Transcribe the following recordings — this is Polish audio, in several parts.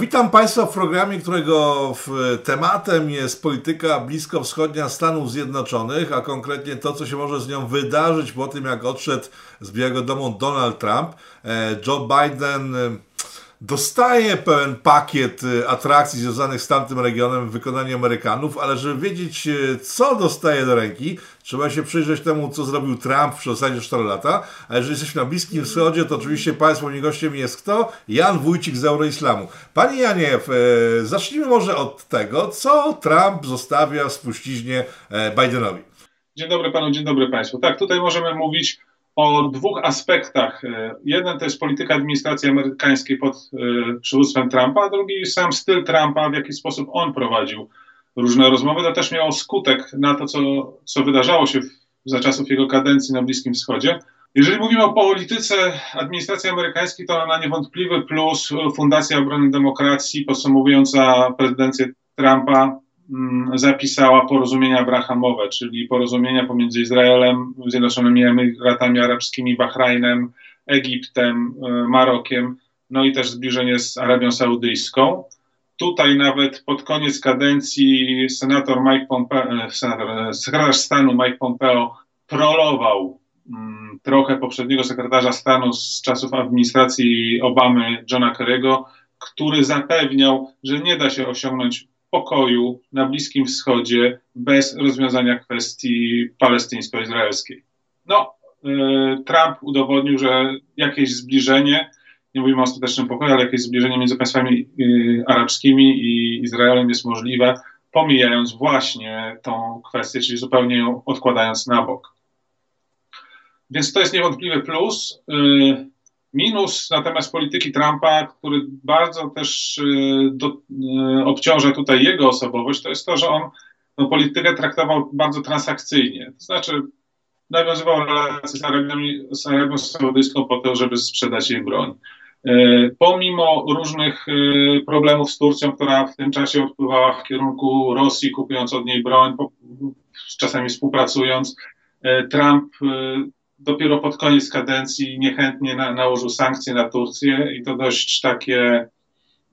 Witam Państwa w programie, którego tematem jest polityka bliskowschodnia Stanów Zjednoczonych, a konkretnie to, co się może z nią wydarzyć po tym, jak odszedł z Białego Domu Donald Trump. E, Joe Biden dostaje pełen pakiet y, atrakcji związanych z tamtym regionem w wykonaniu Amerykanów, ale żeby wiedzieć, y, co dostaje do ręki, trzeba się przyjrzeć temu, co zrobił Trump w zasadzie 4 lata. A jeżeli jesteśmy na Bliskim Wschodzie, to oczywiście Państwa moim gościem jest kto? Jan Wójcik z Euroislamu. Panie Janie, y, zacznijmy może od tego, co Trump zostawia w spuściźnie e, Bidenowi. Dzień dobry Panu, dzień dobry Państwu. Tak, tutaj możemy mówić o dwóch aspektach. E, jeden to jest polityka administracji amerykańskiej pod e, przywództwem Trumpa, a drugi sam styl Trumpa, w jaki sposób on prowadził różne rozmowy. To też miało skutek na to, co, co wydarzało się w, za czasów jego kadencji na Bliskim Wschodzie. Jeżeli mówimy o polityce administracji amerykańskiej, to na niewątpliwy plus Fundacja Obrony Demokracji podsumowująca prezydencję Trumpa zapisała porozumienia abrahamowe, czyli porozumienia pomiędzy Izraelem, Zjednoczonymi Emiratami Arabskimi, Bahrajnem, Egiptem, e, Marokiem, no i też zbliżenie z Arabią Saudyjską. Tutaj nawet pod koniec kadencji senator Mike Pompeo, e, senator, e, sekretarz stanu Mike Pompeo prolował mm, trochę poprzedniego sekretarza stanu z czasów administracji Obamy, Johna Kerry'ego, który zapewniał, że nie da się osiągnąć pokoju na Bliskim Wschodzie bez rozwiązania kwestii palestyńsko-izraelskiej. No, y, Trump udowodnił, że jakieś zbliżenie, nie mówimy o ostatecznym pokoju, ale jakieś zbliżenie między państwami y, arabskimi i Izraelem jest możliwe, pomijając właśnie tą kwestię, czyli zupełnie ją odkładając na bok. Więc to jest niewątpliwy plus. Minus natomiast polityki Trumpa, który bardzo też y, do, y, obciąża tutaj jego osobowość, to jest to, że on no, politykę traktował bardzo transakcyjnie. To znaczy nawiązywał relacje z Arabią, z Arabią Saudyjską po to, żeby sprzedać jej broń. Y, pomimo różnych problemów z Turcją, która w tym czasie odpływała w kierunku Rosji, kupując od niej broń, czasami współpracując, Trump dopiero pod koniec kadencji niechętnie na, nałożył sankcje na Turcję i to dość takie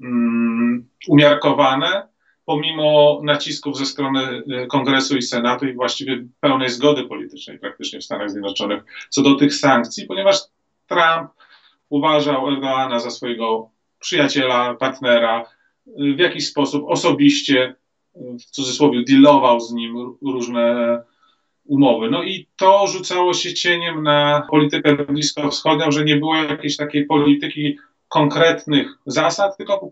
um, umiarkowane, pomimo nacisków ze strony y, Kongresu i Senatu i właściwie pełnej zgody politycznej praktycznie w Stanach Zjednoczonych co do tych sankcji, ponieważ Trump uważał Erdoana za swojego przyjaciela, partnera, y, w jakiś sposób osobiście, y, w cudzysłowie, dealował z nim różne umowy. No i to rzucało się cieniem na politykę bliskowschodnią, że nie było jakiejś takiej polityki konkretnych zasad, tylko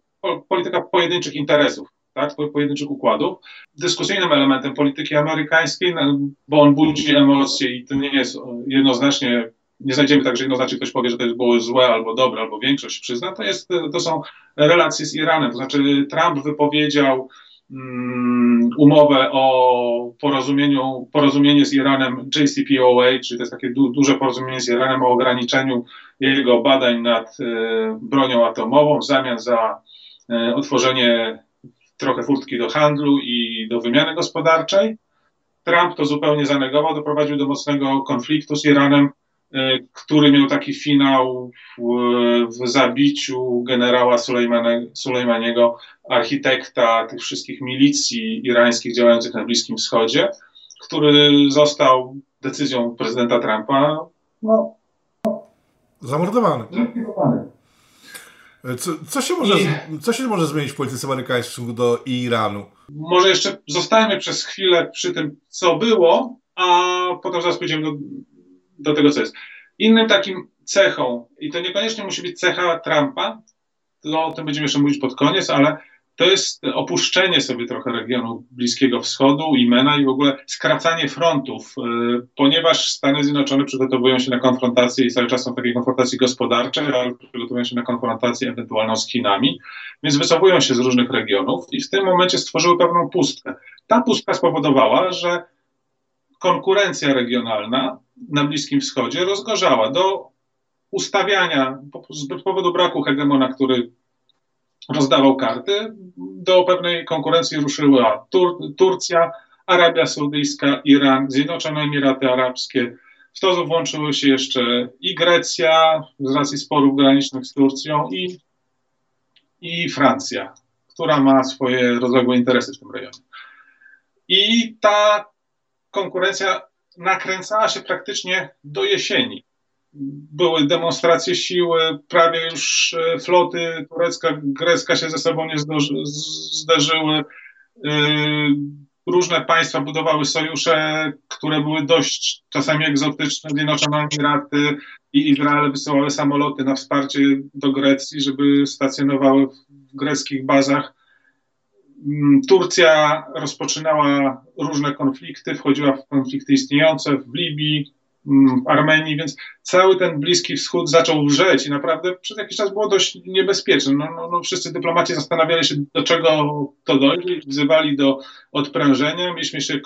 polityka pojedynczych interesów, tak, pojedynczych układów. Dyskusyjnym elementem polityki amerykańskiej, no, bo on budzi emocje i to nie jest jednoznacznie nie znajdziemy tak, że jednoznacznie ktoś powie, że to było złe albo dobre, albo większość przyzna, to, jest, to są relacje z Iranem. To znaczy Trump wypowiedział umowę o porozumieniu, porozumienie z Iranem JCPOA, czyli to jest takie du, duże porozumienie z Iranem o ograniczeniu jego badań nad y, bronią atomową w zamian za y, otworzenie trochę furtki do handlu i do wymiany gospodarczej. Trump to zupełnie zanegował, doprowadził do mocnego konfliktu z Iranem. E, który miał taki finał w, w zabiciu generała Sulejmaniego, architekta tych wszystkich milicji irańskich działających na Bliskim Wschodzie, który został decyzją prezydenta Trumpa no, zamordowany. Co, co, się może, I... co się może zmienić w polityce amerykańskiej w stosunku do Iranu? Może jeszcze zostańmy przez chwilę przy tym, co było, a potem zaraz pójdziemy do, do tego, co jest. Innym takim cechą, i to niekoniecznie musi być cecha Trumpa, to o tym będziemy jeszcze mówić pod koniec, ale to jest opuszczenie sobie trochę regionu Bliskiego Wschodu, Imena i w ogóle skracanie frontów, y, ponieważ Stany Zjednoczone przygotowują się na konfrontację i cały czas są takie konfrontacje gospodarcze, ale przygotowują się na konfrontację ewentualną z Chinami, więc wycofują się z różnych regionów i w tym momencie stworzyły pewną pustkę. Ta pustka spowodowała, że konkurencja regionalna na Bliskim Wschodzie rozgorzała do ustawiania z powodu braku hegemona, który rozdawał karty, do pewnej konkurencji ruszyła Tur Turcja, Arabia Saudyjska, Iran, Zjednoczone Emiraty Arabskie. W to włączyły się jeszcze i Grecja z racji sporów granicznych z Turcją i i Francja, która ma swoje rozległe interesy w tym rejonie. I ta konkurencja nakręcała się praktycznie do jesieni. Były demonstracje siły, prawie już e, floty turecka, grecka się ze sobą nie zderzyły. E, różne państwa budowały sojusze, które były dość czasami egzotyczne. Zjednoczone Emiraty i Izrael wysyłały samoloty na wsparcie do Grecji, żeby stacjonowały w greckich bazach. Mm, Turcja rozpoczynała różne konflikty, wchodziła w konflikty istniejące w Libii, mm, w Armenii, więc cały ten Bliski Wschód zaczął wrzeć i naprawdę przez jakiś czas było dość niebezpieczne. No, no, no wszyscy dyplomaci zastanawiali się, do czego to dojdzie, wzywali do odprężenia. Mieliśmy jeszcze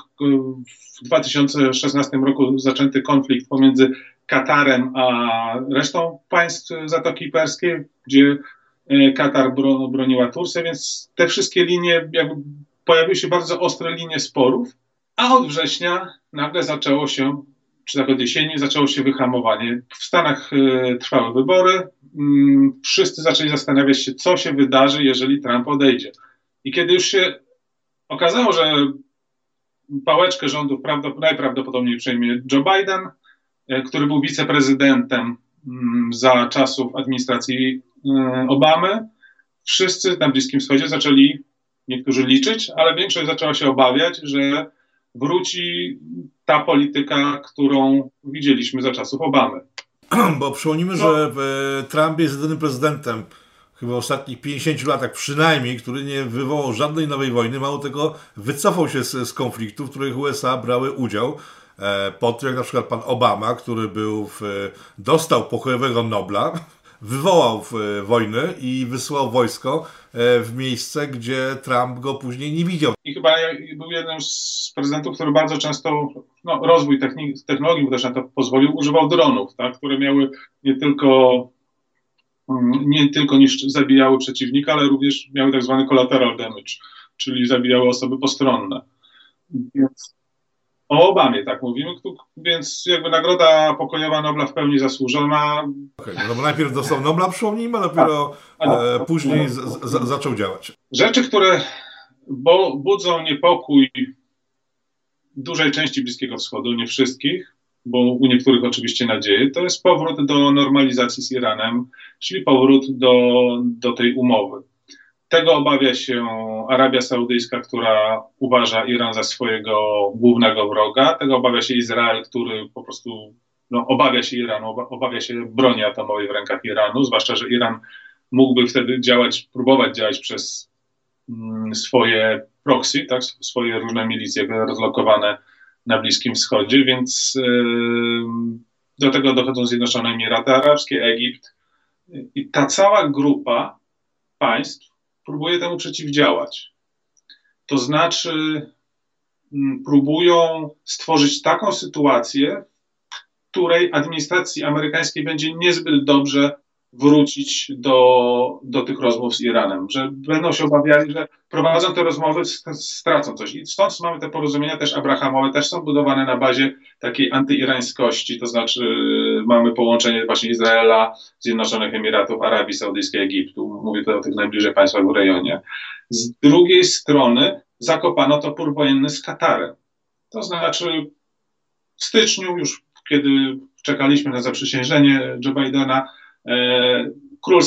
w 2016 roku zaczęty konflikt pomiędzy Katarem a resztą państw Zatoki Perskiej, gdzie E, Katar broniła Turcję, więc te wszystkie linie, jakby pojawiły się bardzo ostre linie sporów, a od września nagle zaczęło się, czy nawet od jesieni, zaczęło się wyhamowanie. W Stanach e, trwały wybory, mm, wszyscy zaczęli zastanawiać się, co się wydarzy, jeżeli Trump odejdzie. I kiedy już się okazało, że pałeczkę rządów najprawdopodobniej przejmie Joe Biden, e, który był wiceprezydentem mm, za czasów administracji Obamy, wszyscy na Bliskim Wschodzie zaczęli, niektórzy liczyć, ale większość zaczęła się obawiać, że wróci ta polityka, którą widzieliśmy za czasów Obamy. Bo przypomnijmy, no. że e, Trump jest jedynym prezydentem chyba w ostatnich 50 latach przynajmniej, który nie wywołał żadnej nowej wojny, mało tego wycofał się z, z konfliktów, w których USA brały udział. E, po tym jak na przykład pan Obama, który był w, dostał pokojowego Nobla, wywołał e, wojnę i wysłał wojsko e, w miejsce, gdzie Trump go później nie widział. I chyba był jednym z prezydentów, który bardzo często, no, rozwój technologii mu też na to pozwolił, używał dronów, tak, które miały nie tylko mm, nie tylko niż zabijały przeciwnika, ale również miały tak zwany collateral damage, czyli zabijały osoby postronne. Więc o Obamie tak mówimy, więc jakby nagroda pokojowa Nobla w pełni zasłużona. Okay, no bo najpierw dostał Nobla, przypomnijmy, a dopiero e, później z, z, zaczął działać. Rzeczy, które bo, budzą niepokój dużej części Bliskiego Wschodu, nie wszystkich, bo u niektórych oczywiście nadzieję, to jest powrót do normalizacji z Iranem, czyli powrót do, do tej umowy. Tego obawia się Arabia Saudyjska, która uważa Iran za swojego głównego wroga. Tego obawia się Izrael, który po prostu no, obawia się Iranu, obawia się broni atomowej w rękach Iranu, zwłaszcza, że Iran mógłby wtedy działać, próbować działać przez mm, swoje proxy, tak, swoje różne milicje rozlokowane na Bliskim Wschodzie, więc yy, do tego dochodzą Zjednoczone Emiraty Arabskie, Egipt. I ta cała grupa państw próbuje temu przeciwdziałać. To znaczy, mm, próbują stworzyć taką sytuację, której administracji amerykańskiej będzie niezbyt dobrze wrócić do, do tych rozmów z Iranem, że będą się obawiali, że prowadzą te rozmowy, stracą coś. I stąd mamy te porozumienia też abrahamowe, też są budowane na bazie takiej antyirańskości, to znaczy mamy połączenie właśnie Izraela, Zjednoczonych Emiratów, Arabii Saudyjskiej, Egiptu, mówię tutaj o tych najbliżej państwach w rejonie. Z drugiej strony zakopano topór wojenny z Katarem. To znaczy w styczniu już, kiedy czekaliśmy na zaprzysiężenie Joe Bidena, król,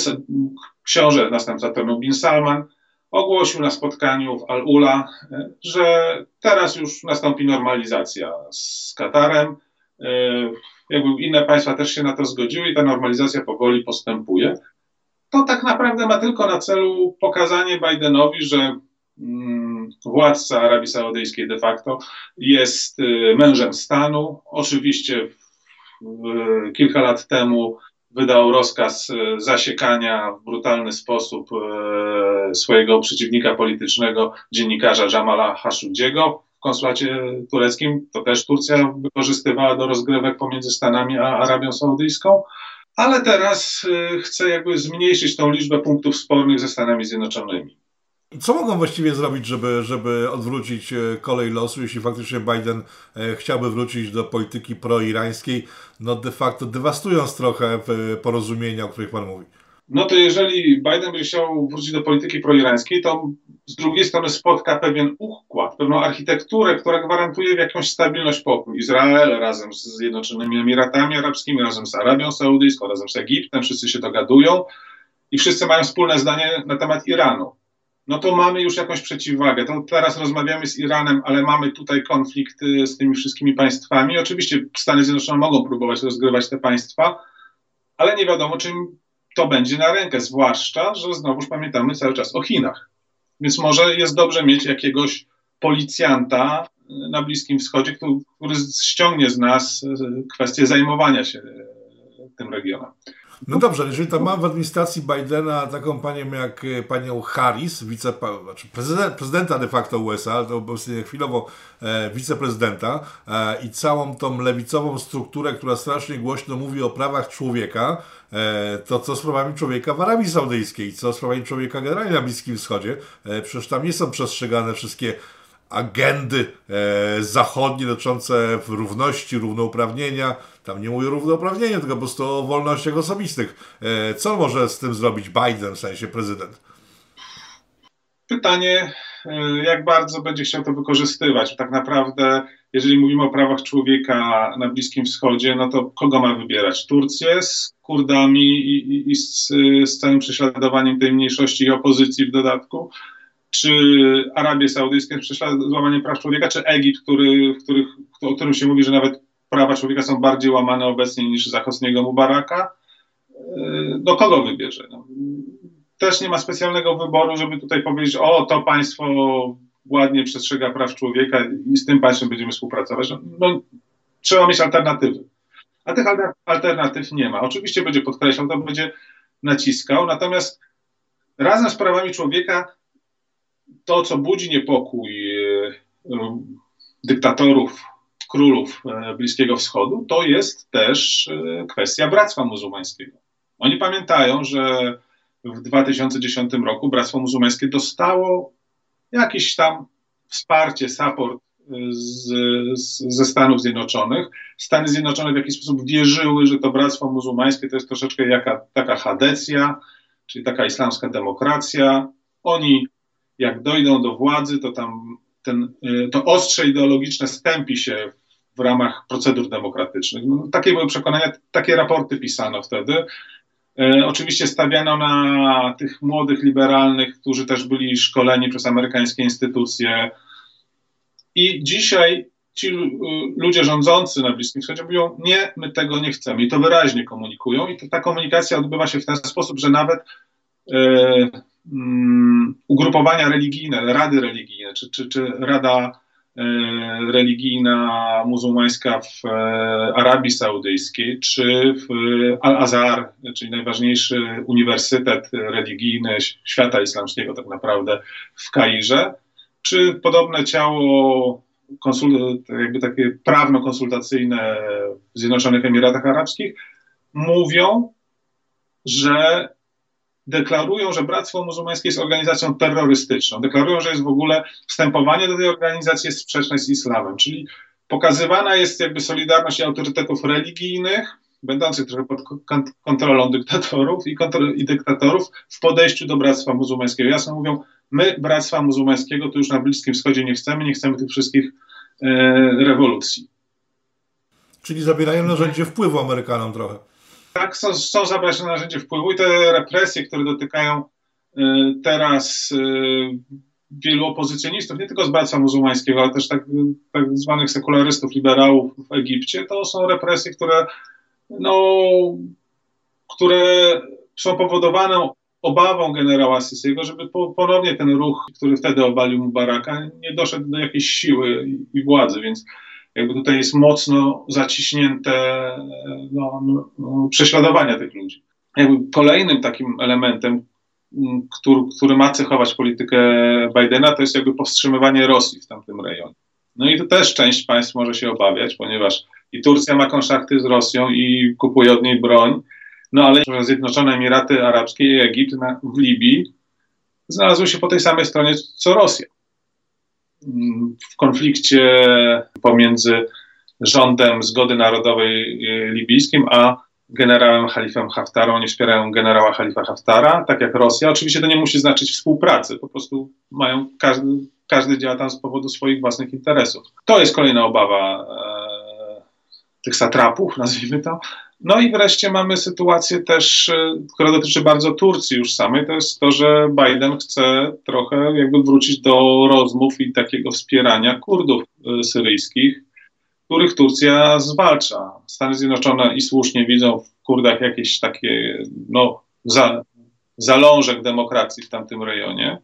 książę, następca tronu bin Salman, ogłosił na spotkaniu w Al-Ula, e, że teraz już nastąpi normalizacja z Katarem. E, jakby inne państwa też się na to zgodziły i ta normalizacja powoli postępuje. To tak naprawdę ma tylko na celu pokazanie Bidenowi, że mm, władca Arabii Saudyjskiej de facto jest mężem stanu. Oczywiście kilka lat temu wydał rozkaz e, zasiekania w brutalny sposób e, swojego przeciwnika politycznego, dziennikarza Jamala Khashoggiego w konsulacie tureckim. To też Turcja wykorzystywała do rozgrywek pomiędzy Stanami a Arabią Saudyjską. Ale teraz e, chce jakby zmniejszyć tą liczbę punktów spornych ze Stanami Zjednoczonymi. Co mogą właściwie zrobić, żeby, żeby odwrócić e, kolej losu, jeśli faktycznie Biden e, chciałby wrócić do polityki proirańskiej, no de facto dewastując trochę porozumienia, o których Pan mówi? no to jeżeli Biden będzie chciał wrócić do polityki proirańskiej, to z drugiej strony spotka pewien układ, pewną architekturę, która gwarantuje jakąś stabilność pokój. Izrael razem z Zjednoczonymi Emiratami Arabskimi, razem z Arabią Saudyjską, razem z Egiptem, wszyscy się dogadują i wszyscy mają wspólne zdanie na temat Iranu. No to mamy już jakąś przeciwwagę. To teraz rozmawiamy z Iranem, ale mamy tutaj konflikt y, z tymi wszystkimi państwami. Oczywiście Stany Zjednoczone mogą próbować rozgrywać te państwa, ale nie wiadomo, czym to będzie na rękę, zwłaszcza, że znowuż pamiętamy cały czas o Chinach. Więc może jest dobrze mieć jakiegoś policjanta na Bliskim Wschodzie, który, ściągnie z nas e, kwestię zajmowania się tym regionem. No dobrze, jeżeli tam mam w administracji Bidena taką panią jak e, panią Harris, wice, znaczy prezydent, prezydenta de facto USA, to obecnie chwilowo e, wiceprezydenta e, i całą tą lewicową strukturę, która strasznie głośno mówi o prawach człowieka, e, to co z prawami człowieka w Arabii Saudyjskiej, co z prawami człowieka generalnie na Bliskim Wschodzie, e, przecież tam nie są przestrzegane wszystkie agendy e, zachodnie dotyczące równości, równouprawnienia. Tam nie mówię o równouprawnieniu, tylko po prostu o wolnościach osobistych. E, co może z tym zrobić Biden, w sensie prezydent? Pytanie, e, jak bardzo będzie chciał to wykorzystywać. Tak naprawdę, jeżeli mówimy o prawach człowieka na Bliskim Wschodzie, no to kogo ma wybierać? Turcję z Kurdami i, i, i z, z całym prześladowaniem tej mniejszości i opozycji w dodatku? czy Arabię Saudyjską złamanie praw człowieka, czy Egipt, który, w których, o którym się mówi, że nawet prawa człowieka są bardziej łamane obecnie niż za Hosniego Mubaraka, do no, kogo wybierze? No, też nie ma specjalnego wyboru, żeby tutaj powiedzieć, o to państwo ładnie przestrzega praw człowieka i z tym państwem będziemy współpracować. No, no trzeba mieć alternatywy. A tych alternatyw nie ma. Oczywiście będzie podkreślał, to będzie naciskał, natomiast razem z prawami człowieka to, co budzi niepokój e, dyktatorów, królów e, Bliskiego Wschodu, to jest też e, kwestia Bractwa Muzułmańskiego. Oni pamiętają, że w 2010 roku Bractwo Muzułmańskie dostało jakieś tam wsparcie, support z, z, ze Stanów Zjednoczonych. Stany Zjednoczone w jakiś sposób wierzyły, że to Bractwo Muzułmańskie to jest troszeczkę jaka, taka hadecja, czyli taka islamska demokracja. Oni jak dojdą do władzy, to tam ten, to ostrze ideologiczne stępi się w ramach procedur demokratycznych. No, takie były przekonania, takie raporty pisano wtedy. E, oczywiście stawiano na tych młodych liberalnych, którzy też byli szkoleni przez amerykańskie instytucje. I dzisiaj ci y, ludzie rządzący na Bliskim Wschodzie mówią, nie, my tego nie chcemy. I to wyraźnie komunikują. I ta komunikacja odbywa się w ten sposób, że nawet e, um, ugrupowania religijne, rady religijne, czy, czy, czy Rada e, religijna muzułmańska w e, Arabii Saudyjskiej, czy w Al-Azhar, czyli najważniejszy uniwersytet religijny świata islamskiego tak naprawdę w Kairze, czy podobne ciało jakby takie prawno-konsultacyjne w Zjednoczonych Emiratach Arabskich mówią, że deklarują, że Bractwo Muzułmańskie jest organizacją terrorystyczną. Deklarują, że jest w ogóle wstępowanie do tej organizacji jest sprzeczne z islamem, czyli pokazywana jest jakby solidarność autorytetów religijnych, będących trochę pod kontrolą dyktatorów i, kontrol, i dyktatorów w podejściu do Bractwa Muzułmańskiego. Jasno mówią, my Bractwa Muzułmańskiego to już na Bliskim Wschodzie nie chcemy, nie chcemy tych wszystkich e, rewolucji. Czyli zabierają narzędzie wpływu Amerykanom trochę. Tak, są, są zabrać na narzędzie wpływu i te represje, które dotykają y, teraz y, wielu opozycjonistów, nie tylko z Bractwa Muzułmańskiego, ale też tak, tak zwanych sekularystów, liberałów w Egipcie, to są represje, które, no, które są powodowane obawą generała Sisiego, żeby po, ponownie ten ruch, który wtedy obalił Mubaraka, nie doszedł do jakiejś siły i władzy, więc jakby tutaj jest mocno zaciśnięte no, no, no, prześladowania tych ludzi. Jakby kolejnym takim elementem, który, który ma cechować politykę Bidena, to jest jakby powstrzymywanie Rosji w tamtym rejonie. No i tu też część państw może się obawiać, ponieważ i Turcja ma konszachty z Rosją i kupuje od niej broń, no ale Zjednoczone Emiraty Arabskie i Egipt na, w Libii znalazły się po tej samej stronie co Rosja w konflikcie pomiędzy rządem zgody narodowej libijskim a generałem Halifem Haftarą, oni wspierają generała Halifa Haftara, tak jak Rosja. Oczywiście to nie musi znaczyć współpracy, po prostu mają, każdy, każdy działa tam z powodu swoich własnych interesów. To jest kolejna obawa e, tych satrapów, nazwijmy to. No i wreszcie mamy sytuację też, e, która dotyczy bardzo Turcji już samej, to jest to, że Biden chce trochę jakby wrócić do rozmów i takiego wspierania Kurdów e, syryjskich, których Turcja zwalcza. Stany Zjednoczone i słusznie widzą w Kurdach jakieś takie, no, za, zalążek demokracji w tamtym rejonie,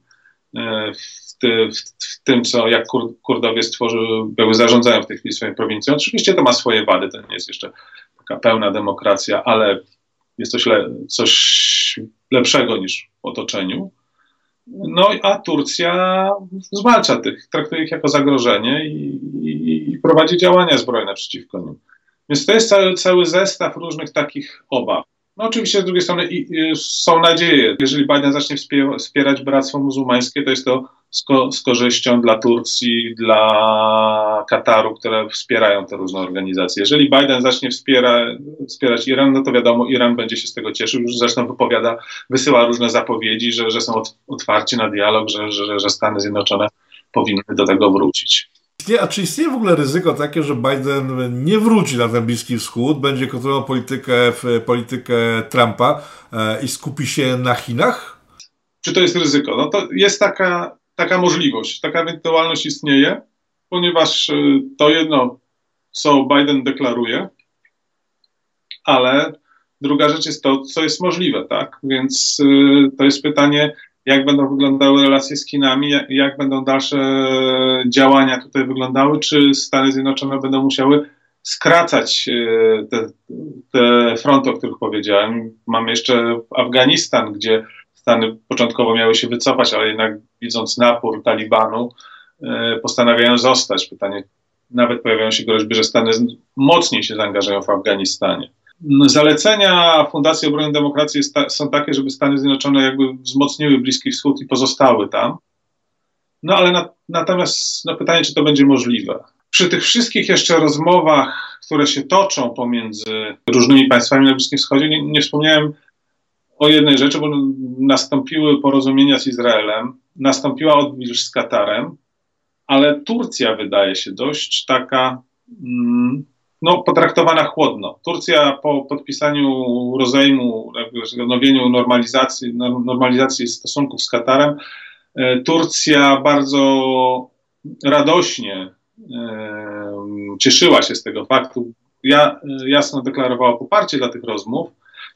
w, ty, w, tym, co jak Kur, Kurdowie stworzyły, zarządzają w tej chwili swoją prowincją. Oczywiście to ma swoje wady, to nie jest jeszcze taka pełna demokracja, ale jest coś, le, coś lepszego niż w otoczeniu. No a Turcja zwalcza tych, traktuje ich jako zagrożenie i, i, i prowadzi działania zbrojne przeciwko nim. Więc to jest cały, cały zestaw różnych takich obaw. No oczywiście z drugiej strony są nadzieje. Jeżeli Biden zacznie wspierać Bractwo Muzułmańskie, to jest to z, korzyścią dla Turcji, dla Kataru, które wspierają te różne organizacje. Jeżeli Biden zacznie wspiera, wspierać Iran, no to wiadomo, Iran będzie się z tego cieszył. Już zresztą wypowiada, wysyła różne zapowiedzi, że, że są otwarci na dialog, że, że, że Stany Zjednoczone powinny do tego wrócić. A czy istnieje w ogóle ryzyko takie, że Biden nie wróci na ten Bliski Wschód, będzie kontynuował politykę, politykę Trumpa e, i skupi się na Chinach? Czy to jest ryzyko? No to jest taka, taka możliwość, taka ewentualność istnieje, ponieważ e, to jedno, co Biden deklaruje, ale druga rzecz jest to, co jest możliwe, tak? Więc e, to jest pytanie, jak będą wyglądały relacje z Chinami, jak, będą dalsze działania tutaj wyglądały, czy Stany Zjednoczone będą musiały skracać e, te, te fronty, o których powiedziałem. Mamy jeszcze Afganistan, gdzie Stany początkowo miały się wycofać, ale jednak widząc napór Talibanu, e, postanawiają zostać. Pytanie, nawet pojawiają się groźby, że Stany mocniej się zaangażują w Afganistanie. Zalecenia Fundacji Obrony Demokracji są takie, żeby Stany Zjednoczone jakby wzmocniły Bliski Wschód i pozostały tam. No ale na, natomiast no, pytanie, czy to będzie możliwe. Przy tych wszystkich jeszcze rozmowach, które się toczą pomiędzy różnymi państwami na Bliskim Wschodzie, nie, nie wspomniałem o jednej rzeczy, bo nastąpiły porozumienia z Izraelem, nastąpiła odwilż z Katarem, ale Turcja wydaje się dość taka mm, no, potraktowana chłodno. Turcja po podpisaniu rozejmu, odnowieniu normalizacji, normalizacji stosunków z Katarem, e, Turcja bardzo radośnie e, cieszyła się z tego faktu. Ja, e, jasno deklarowała poparcie dla tych rozmów,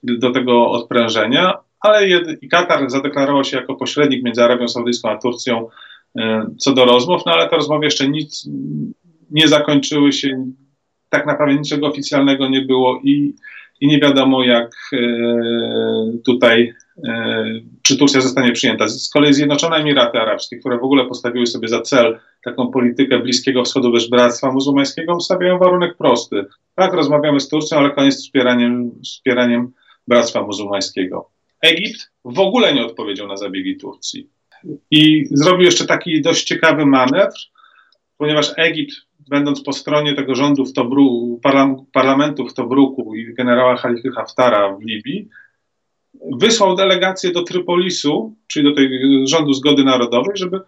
do tego odprężenia, ale i Katar zadeklarował się jako pośrednik między Arabią Saudyjską a Turcją co do rozmów, no ale te rozmowy jeszcze nic nie zakończyły się tak naprawdę niczego oficjalnego nie było i, i nie wiadomo, jak e, tutaj, e, czy Turcja zostanie przyjęta. Z kolei Zjednoczone Emiraty Arabskie, które w ogóle postawiły sobie za cel taką politykę Bliskiego Wschodu bez Bractwa Muzułmańskiego, stawiają warunek prosty. Tak, rozmawiamy z Turcją, ale koniec z wspieraniem, wspieraniem Bractwa Muzułmańskiego. Egipt w ogóle nie odpowiedział na zabiegi Turcji. I zrobił jeszcze taki dość ciekawy manewr, ponieważ Egipt będąc po stronie tego rządu w Tobru, parlamentu w Tobruku i generała Halify Haftara w Libii, wysłał delegację do Trypolisu, czyli do tej rządu zgody narodowej, żeby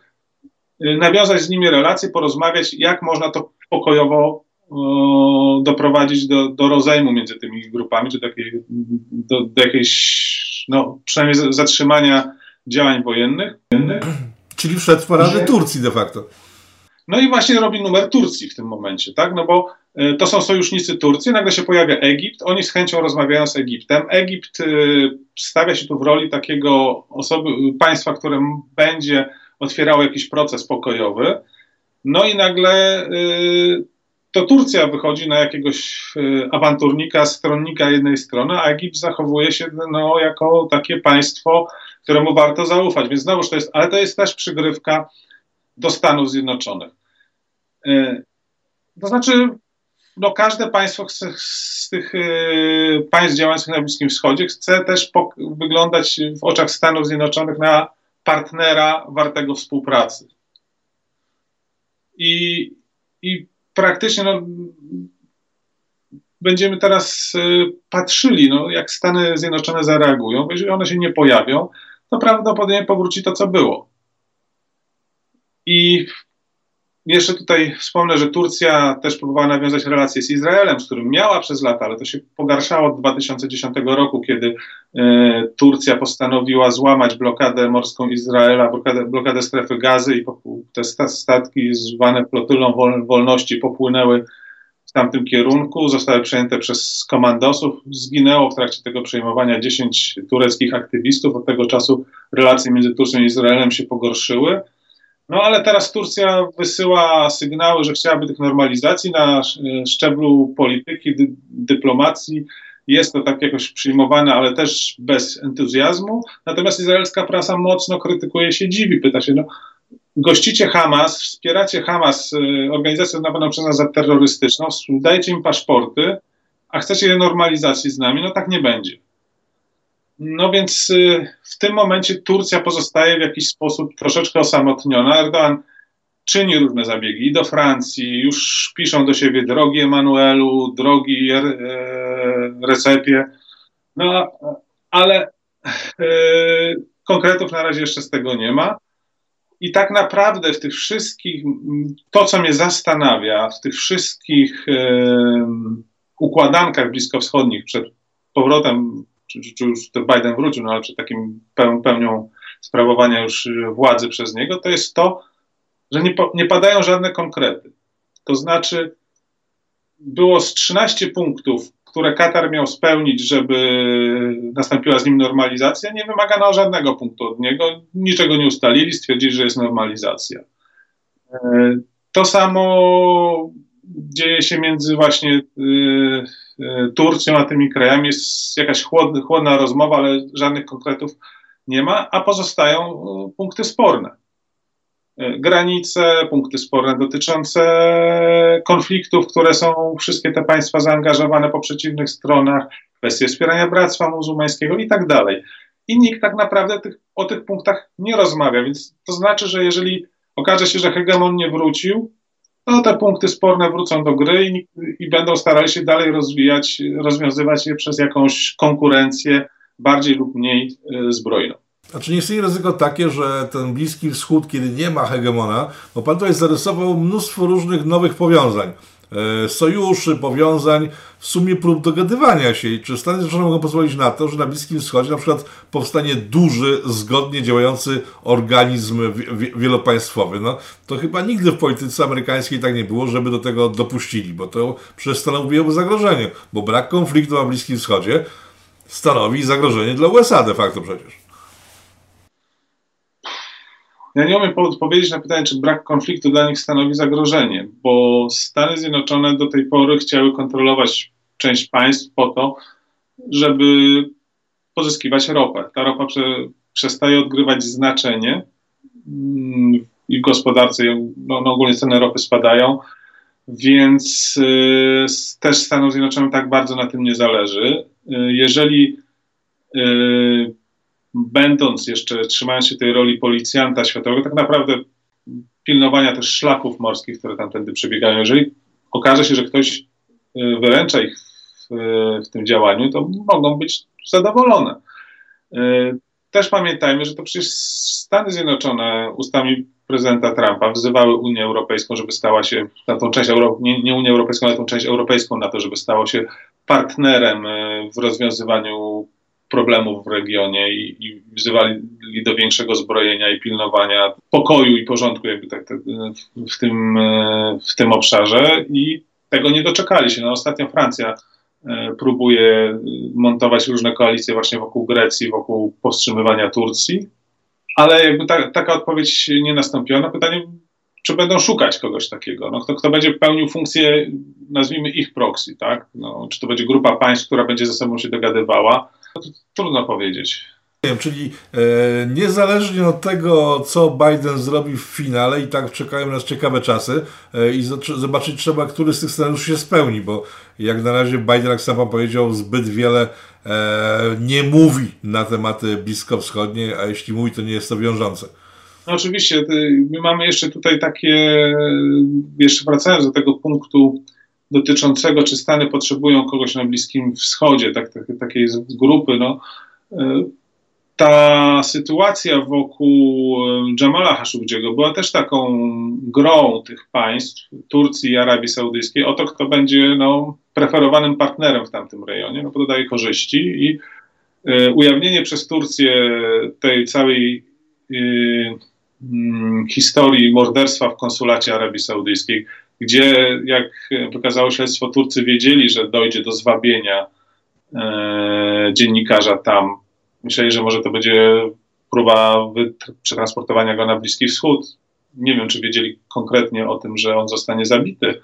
y, nawiązać z nimi relacje, porozmawiać, jak można to pokojowo o, doprowadzić do, do rozejmu między tymi grupami, czy do, jakiej, do, do jakiejś, no, przynajmniej zatrzymania działań wojennych. Czyli wszedł w paradę Turcji de facto. No i właśnie robi numer Turcji w tym momencie, tak? No bo y, to są sojusznicy Turcji, nagle się pojawia Egipt, oni z chęcią rozmawiają z Egiptem. Egipt y, stawia się tu w roli takiego osoby, państwa, które będzie otwierało jakiś proces pokojowy. No i nagle to Turcja wychodzi na jakiegoś awanturnika, stronnika jednej strony, a Egipt zachowuje się no, jako takie państwo, któremu warto zaufać. Więc znowuż to jest, ale to jest też przygrywka do Stanów Zjednoczonych. E, to znaczy, no każde państwo chce, z tych y, państw działających na Bliskim Wschodzie chce też wyglądać w oczach Stanów Zjednoczonych na partnera wartego współpracy. I, i praktycznie no, będziemy teraz patrzyli, no, jak Stany Zjednoczone zareagują, jeżeli one się nie pojawią, to prawdopodobnie powróci to, co było. I jeszcze tutaj wspomnę, że Turcja też próbowała nawiązać relacje z Izraelem, z którym miała przez lata, ale to się pogarszało od 2010 roku, kiedy e, Turcja postanowiła złamać blokadę morską Izraela, blokadę, blokadę strefy gazy i te statki zwane flotylą wol, wolności popłynęły w tamtym kierunku, zostały przejęte przez komandosów. Zginęło w trakcie tego przejmowania 10 tureckich aktywistów. Od tego czasu relacje między Turcją i Izraelem się pogorszyły. No ale teraz Turcja wysyła sygnały, że chciałaby tych normalizacji na szczeblu polityki, dy, dyplomacji. Jest to tak jakoś przyjmowane, ale też bez entuzjazmu. Natomiast izraelska prasa mocno krytykuje się, dziwi, pyta się, no, gościcie Hamas, wspieracie Hamas, y, organizację nazywaną przez nas za terrorystyczną, dajecie im paszporty, a chcecie normalizacji z nami, no tak nie będzie. No więc y, w tym momencie Turcja pozostaje w jakiś sposób troszeczkę osamotniona. Erdogan czyni różne zabiegi do Francji, już piszą do siebie drogi Emanuelu, drogi e, Recepie, no ale e, konkretów na razie jeszcze z tego nie ma. I tak naprawdę w tych wszystkich, to co mnie zastanawia, w tych wszystkich e, układankach bliskowschodnich przed powrotem czy, czy już to Biden wrócił, no ale przed takim pełnią sprawowania już władzy przez niego, to jest to, że nie, nie padają żadne konkrety. To znaczy, było z 13 punktów, które Katar miał spełnić, żeby nastąpiła z nim normalizacja, nie wymagano żadnego punktu od niego, niczego nie ustalili, stwierdzili, że jest normalizacja. E, to samo dzieje się między właśnie y, y, Turcją a tymi krajami. Jest jakaś chłodna, rozmowa, ale żadnych konkretów nie ma, a pozostają y, punkty sporne. Granice, punkty sporne dotyczące konfliktów, które są wszystkie te państwa zaangażowane po przeciwnych stronach, kwestie wspierania bractwa muzułmańskiego i tak dalej. I nikt tak naprawdę tych, o tych punktach nie rozmawia, więc to znaczy, że jeżeli okaże się, że hegemon nie wrócił, no te punkty sporne wrócą do gry i, i będą starali się dalej rozwijać, rozwiązywać je przez jakąś konkurencję bardziej lub mniej y, zbrojną. A czy nie istnieje ryzyko takie, że ten Bliski Wschód, kiedy nie ma hegemona, bo Pan tutaj zarysował mnóstwo różnych nowych powiązań, sojuszy, powiązań, w sumie prób dogadywania się. I czy Stany Zjednoczone mogą pozwolić na to, że na Bliskim Wschodzie na przykład powstanie duży, zgodnie działający organizm wielopaństwowy? No, to chyba nigdy w polityce amerykańskiej tak nie było, żeby do tego dopuścili, bo to przecież stanowiłoby zagrożenie, bo brak konfliktu na Bliskim Wschodzie stanowi zagrożenie dla USA de facto przecież. Ja nie umiem odpowiedzieć na pytanie, czy brak konfliktu dla nich stanowi zagrożenie, bo Stany Zjednoczone do tej pory chciały kontrolować część państw po to, żeby pozyskiwać ropę. Ta ropa prze, przestaje odgrywać znaczenie mm, i w gospodarce, no, no ogólnie ceny ropy spadają, więc y, też Stanom Zjednoczonym tak bardzo na tym nie zależy. Y, jeżeli y, będąc jeszcze, trzymając się tej roli policjanta światowego, tak naprawdę pilnowania też szlaków morskich, które tamtędy przebiegają. Jeżeli okaże się, że ktoś y, wyręcza ich w, w tym działaniu, to mogą być zadowolone. Y, też pamiętajmy, że to przecież Stany Zjednoczone ustami prezydenta Trumpa wzywały Unię Europejską, żeby stała się, na tą część Euro, nie, nie Unię Europejską, ale tą część europejską na to, żeby stało się partnerem y, w rozwiązywaniu problemów w regionie i, i wzywali do większego zbrojenia i pilnowania pokoju i porządku jakby tak, w, tym, e, w tym obszarze i tego nie doczekali się. No, ostatnio Francja e, próbuje montować różne koalicje właśnie wokół Grecji, wokół powstrzymywania Turcji, ale jakby ta, taka odpowiedź nie nastąpiła. No pytanie, czy będą szukać kogoś takiego? No, kto, kto będzie pełnił funkcję, nazwijmy ich proxy, tak? No, czy to będzie grupa państw, która będzie ze sobą się dogadywała? Trudno powiedzieć. Wiem, czyli e, niezależnie od tego, co Biden zrobi w finale, i tak czekają nas ciekawe czasy e, i zobaczyć trzeba, który z tych scenariuszy się spełni, bo jak na razie Biden, jak sam pan powiedział, zbyt wiele e, nie mówi na tematy bliskowschodnie, a jeśli mówi, to nie jest to wiążące. No oczywiście, my mamy jeszcze tutaj takie, jeszcze wracając do tego punktu dotyczącego, czy Stany potrzebują kogoś na Bliskim Wschodzie, tak, tak, takiej grupy, no, ta sytuacja wokół Jamala Khashoggiego była też taką grą tych państw, Turcji i Arabii Saudyjskiej, o to, kto będzie no, preferowanym partnerem w tamtym rejonie, no bo to daje korzyści i y, ujawnienie przez Turcję tej całej y, y, historii morderstwa w konsulacie Arabii Saudyjskiej, gdzie, jak wykazało śledztwo, Turcy wiedzieli, że dojdzie do zwabienia e, dziennikarza tam. Myśleli, że może to będzie próba przetransportowania go na Bliski Wschód. Nie wiem, czy wiedzieli konkretnie o tym, że on zostanie zabity.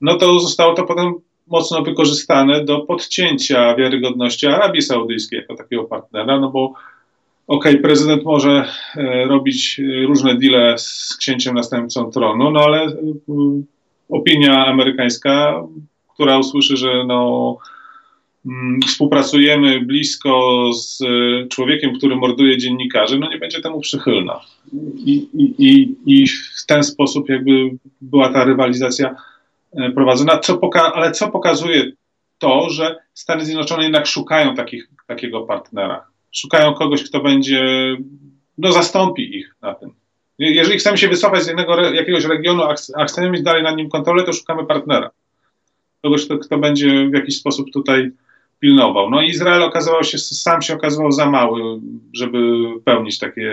No to zostało to potem mocno wykorzystane do podcięcia wiarygodności Arabii Saudyjskiej jako takiego partnera, no bo okej, okay, prezydent może e, robić różne deale z księciem następcą tronu, no ale e, opinia amerykańska, która usłyszy, że no, mm, współpracujemy blisko z człowiekiem, który morduje dziennikarzy, no nie będzie temu przychylna. I, i, i w ten sposób jakby była ta rywalizacja e, prowadzona. Co poka ale co pokazuje to, że Stany Zjednoczone jednak szukają takich, takiego partnera szukają kogoś, kto będzie, no zastąpi ich na tym. Jeżeli chcemy się wycofać z jednego, jakiegoś regionu, a chcemy mieć dalej nad nim kontrolę, to szukamy partnera. Kogoś, kto, kto będzie w jakiś sposób tutaj pilnował. No Izrael okazywał się, sam się okazywał za mały, żeby pełnić takie,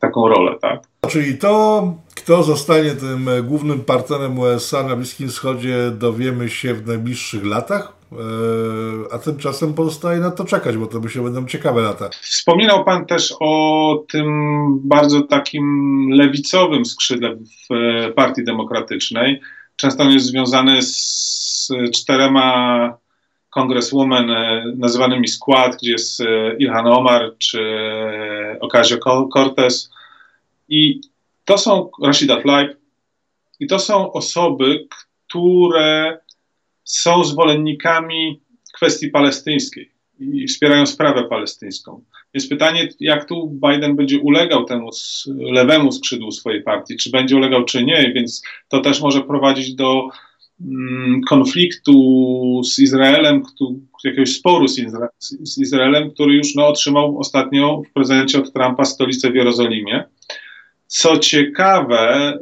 taką rolę, tak? Czyli to, kto zostanie tym głównym partnerem USA na Bliskim Wschodzie, dowiemy się w najbliższych latach? E, a tymczasem pozostaje na to czekać, bo to by się będą ciekawe lata. Wspominał Pan też o tym bardzo takim lewicowym skrzydle w e, Partii Demokratycznej. Często on jest związany z czterema kongreswomen e, nazywanymi skład, gdzie jest Ilhan Omar czy Ocasio-Cortez. I to są Rashida Tlaib. I to są osoby, które są zwolennikami kwestii palestyńskiej i wspierają sprawę palestyńską. Więc pytanie, jak tu Biden będzie ulegał temu lewemu skrzydłu swojej partii, czy będzie ulegał, czy nie, więc to też może prowadzić do mm, konfliktu z Izraelem, jakiegoś sporu z, Izraelem, który już no, otrzymał ostatnio w prezencie od Trumpa stolicę w Jerozolimie. Co ciekawe,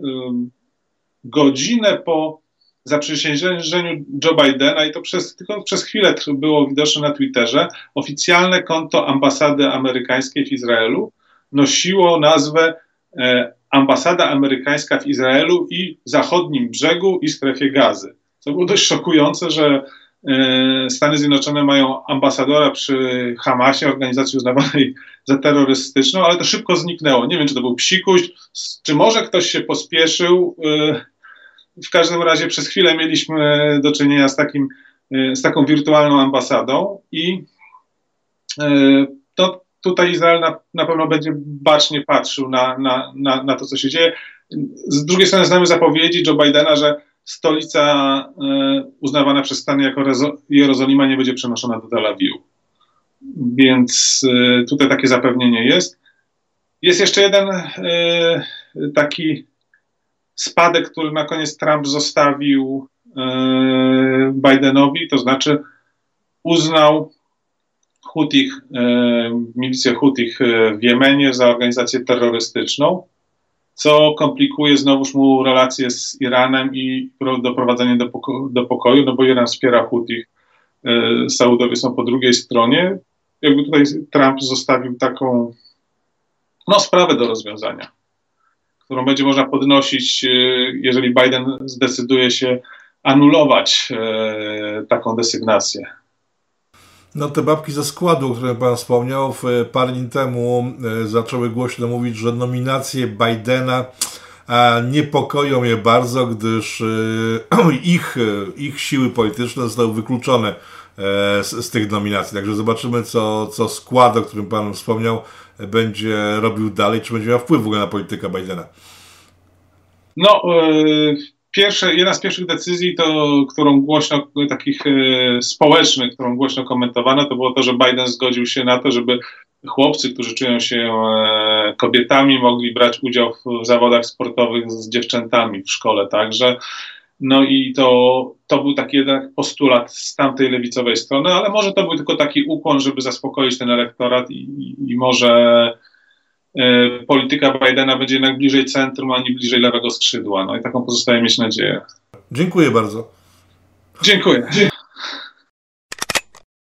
godzinę po zaprzysiężeniu Joe Bidena i to przez, tylko przez chwilę było widoczne na Twitterze, oficjalne konto ambasady amerykańskiej w Izraelu nosiło nazwę e, Ambasada Amerykańska w Izraelu i Zachodnim Brzegu i Strefie Gazy. To było dość szokujące, że e, Stany Zjednoczone mają ambasadora przy Hamasie, organizacji uznawanej za terrorystyczną, ale to szybko zniknęło. Nie wiem, czy to był psikuś, czy może ktoś się pospieszył. E, w każdym razie przez chwilę mieliśmy do czynienia z, takim, e, z taką wirtualną ambasadą i e, to tutaj Izrael na, na pewno będzie bacznie patrzył na, na, na, na to, co się dzieje. Z drugiej strony znamy zapowiedzi Joe Bidena, że stolica e, uznawana przez Stany jako Jerozolima nie będzie przenoszona do Tel Awiwu. Więc tutaj takie zapewnienie jest. Jest jeszcze jeden taki spadek, który na koniec Trump zostawił e, Bidenowi, to znaczy uznał Hutich, e, milicję Hutich e, w Jemenie za organizację terrorystyczną, co komplikuje znowuż mu relacje z Iranem i doprowadzenie do, poko do pokoju, no bo Iran wspiera Hutich, Saudowie są po drugiej stronie. Jakby tutaj Trump zostawił taką no, sprawę do rozwiązania którą będzie można podnosić, e, jeżeli Biden zdecyduje się anulować e, taką desygnację. No te babki ze składu, o którym Pan wspomniał, parę dni temu e, zaczęły głośno mówić, że nominacje Bidena niepokoją je bardzo, gdyż ich, ich siły polityczne zostały wykluczone z, z tych nominacji. Także zobaczymy, co, co skład, o którym Pan wspomniał, będzie robił dalej, czy będzie miał wpływ w ogóle na politykę Bidena? No, yy, pierwsze, jedna z pierwszych decyzji, to, którą głośno, takich yy, społecznych, którą głośno komentowano, to było to, że Biden zgodził się na to, żeby chłopcy, którzy czują się e, kobietami, mogli brać udział w zawodach sportowych z dziewczętami w szkole. Także No i to, to był taki jeden postulat z tamtej lewicowej strony, ale może to był tylko taki ukłon, żeby zaspokoić ten elektorat i, i, i może y, polityka Bidena będzie jednak bliżej centrum, a nie bliżej lewego skrzydła. No i taką pozostaje mieć nadzieję. Dziękuję bardzo. Dziękuję.